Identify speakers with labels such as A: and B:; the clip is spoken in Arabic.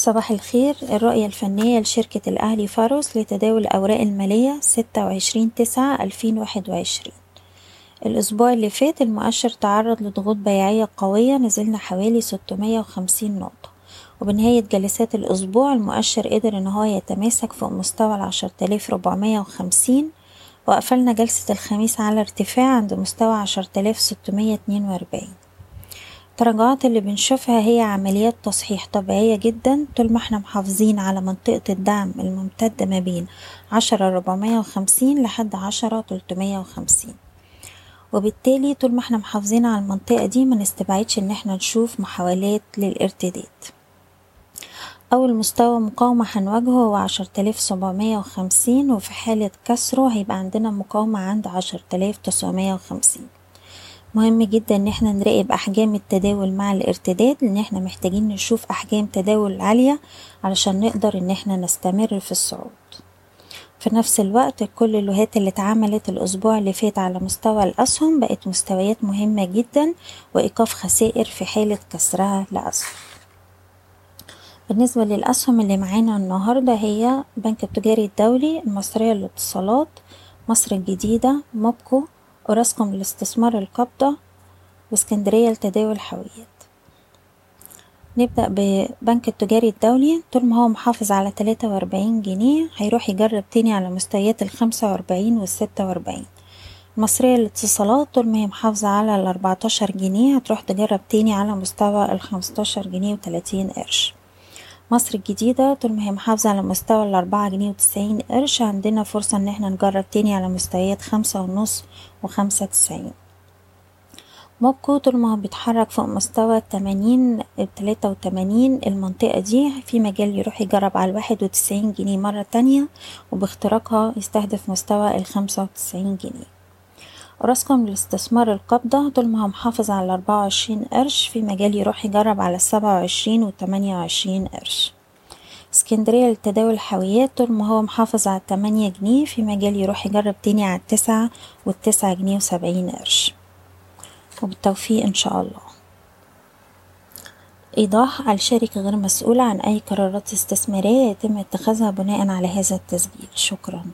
A: صباح الخير. الرؤية الفنية لشركة الأهلي فاروس لتداول الأوراق المالية 26 9 2021 الأسبوع اللي فات المؤشر تعرض لضغوط بيعية قوية نزلنا حوالي 650 نقطة. وبنهاية جلسات الأسبوع المؤشر قدر إن هو يتماسك فوق مستوى ال 10450 وقفلنا جلسة الخميس على ارتفاع عند مستوى 10642 الترجعات اللي بنشوفها هي عمليات تصحيح طبيعية جدا طول ما إحنا محافظين على منطقة الدعم الممتدة ما بين عشرة ربعمية وخمسين لحد عشرة تلتمية وخمسين. وبالتالي طول ما إحنا محافظين على المنطقة دي ما نستبعدش إن إحنا نشوف محاولات للارتداد. أول مستوى مقاومة هنواجهه هو عشرة آلاف سبعمية وخمسين وفي حالة كسره هيبقى عندنا مقاومة عند عشرة آلاف تسعمية وخمسين. مهم جدا إن إحنا نراقب أحجام التداول مع الارتداد لأن إحنا محتاجين نشوف أحجام تداول عالية علشان نقدر إن إحنا نستمر في الصعود. في نفس الوقت كل اللوهات اللي اتعملت الأسبوع اللي فات على مستوى الأسهم بقت مستويات مهمة جدا وإيقاف خسائر في حالة كسرها لاسفل بالنسبة للأسهم اللي معانا النهاردة هي بنك التجاري الدولي المصرية للاتصالات مصر الجديدة موبكو أوراسكوم للاستثمار القابضة واسكندرية لتداول الحاويات نبدأ ببنك التجاري الدولي. طول ما هو محافظ على تلاتة وأربعين جنيه هيروح يجرب تاني على مستويات الخمسة وأربعين والستة وأربعين. المصرية للاتصالات طول ما هي محافظة على الأربعتاشر جنيه هتروح تجرب تاني على مستوى الخمستاشر جنيه وتلاتين قرش. مصر الجديدة طول ما هي محافظة على مستوى الأربعة جنيه وتسعين قرش. عندنا فرصة إن إحنا نجرب تاني على مستويات خمسة ونص وخمسة تسعين. موبكو طول ما بيتحرك فوق مستوى التمانين التلاتة وتمانين. المنطقة دي في مجال يروح يجرب على الواحد وتسعين جنيه مرة تانية وباختراقها يستهدف مستوى الخمسة وتسعين جنيه. أوراسكوم للاستثمار القابضة طول ما محافظ على الأربعة وعشرين قرش في مجال يروح يجرب على السبعة وعشرين وتمانية وعشرين قرش. اسكندرية للتداول الحاويات. طول ما هو محافظ على التمانية جنيه في مجال يروح يجرب تاني على التسعة والتسعة جنيه وسبعين قرش. وبالتوفيق إن شاء الله. إيضاح الشركة غير مسؤولة عن أي قرارات استثمارية يتم اتخاذها بناء على هذا التسجيل. شكراً.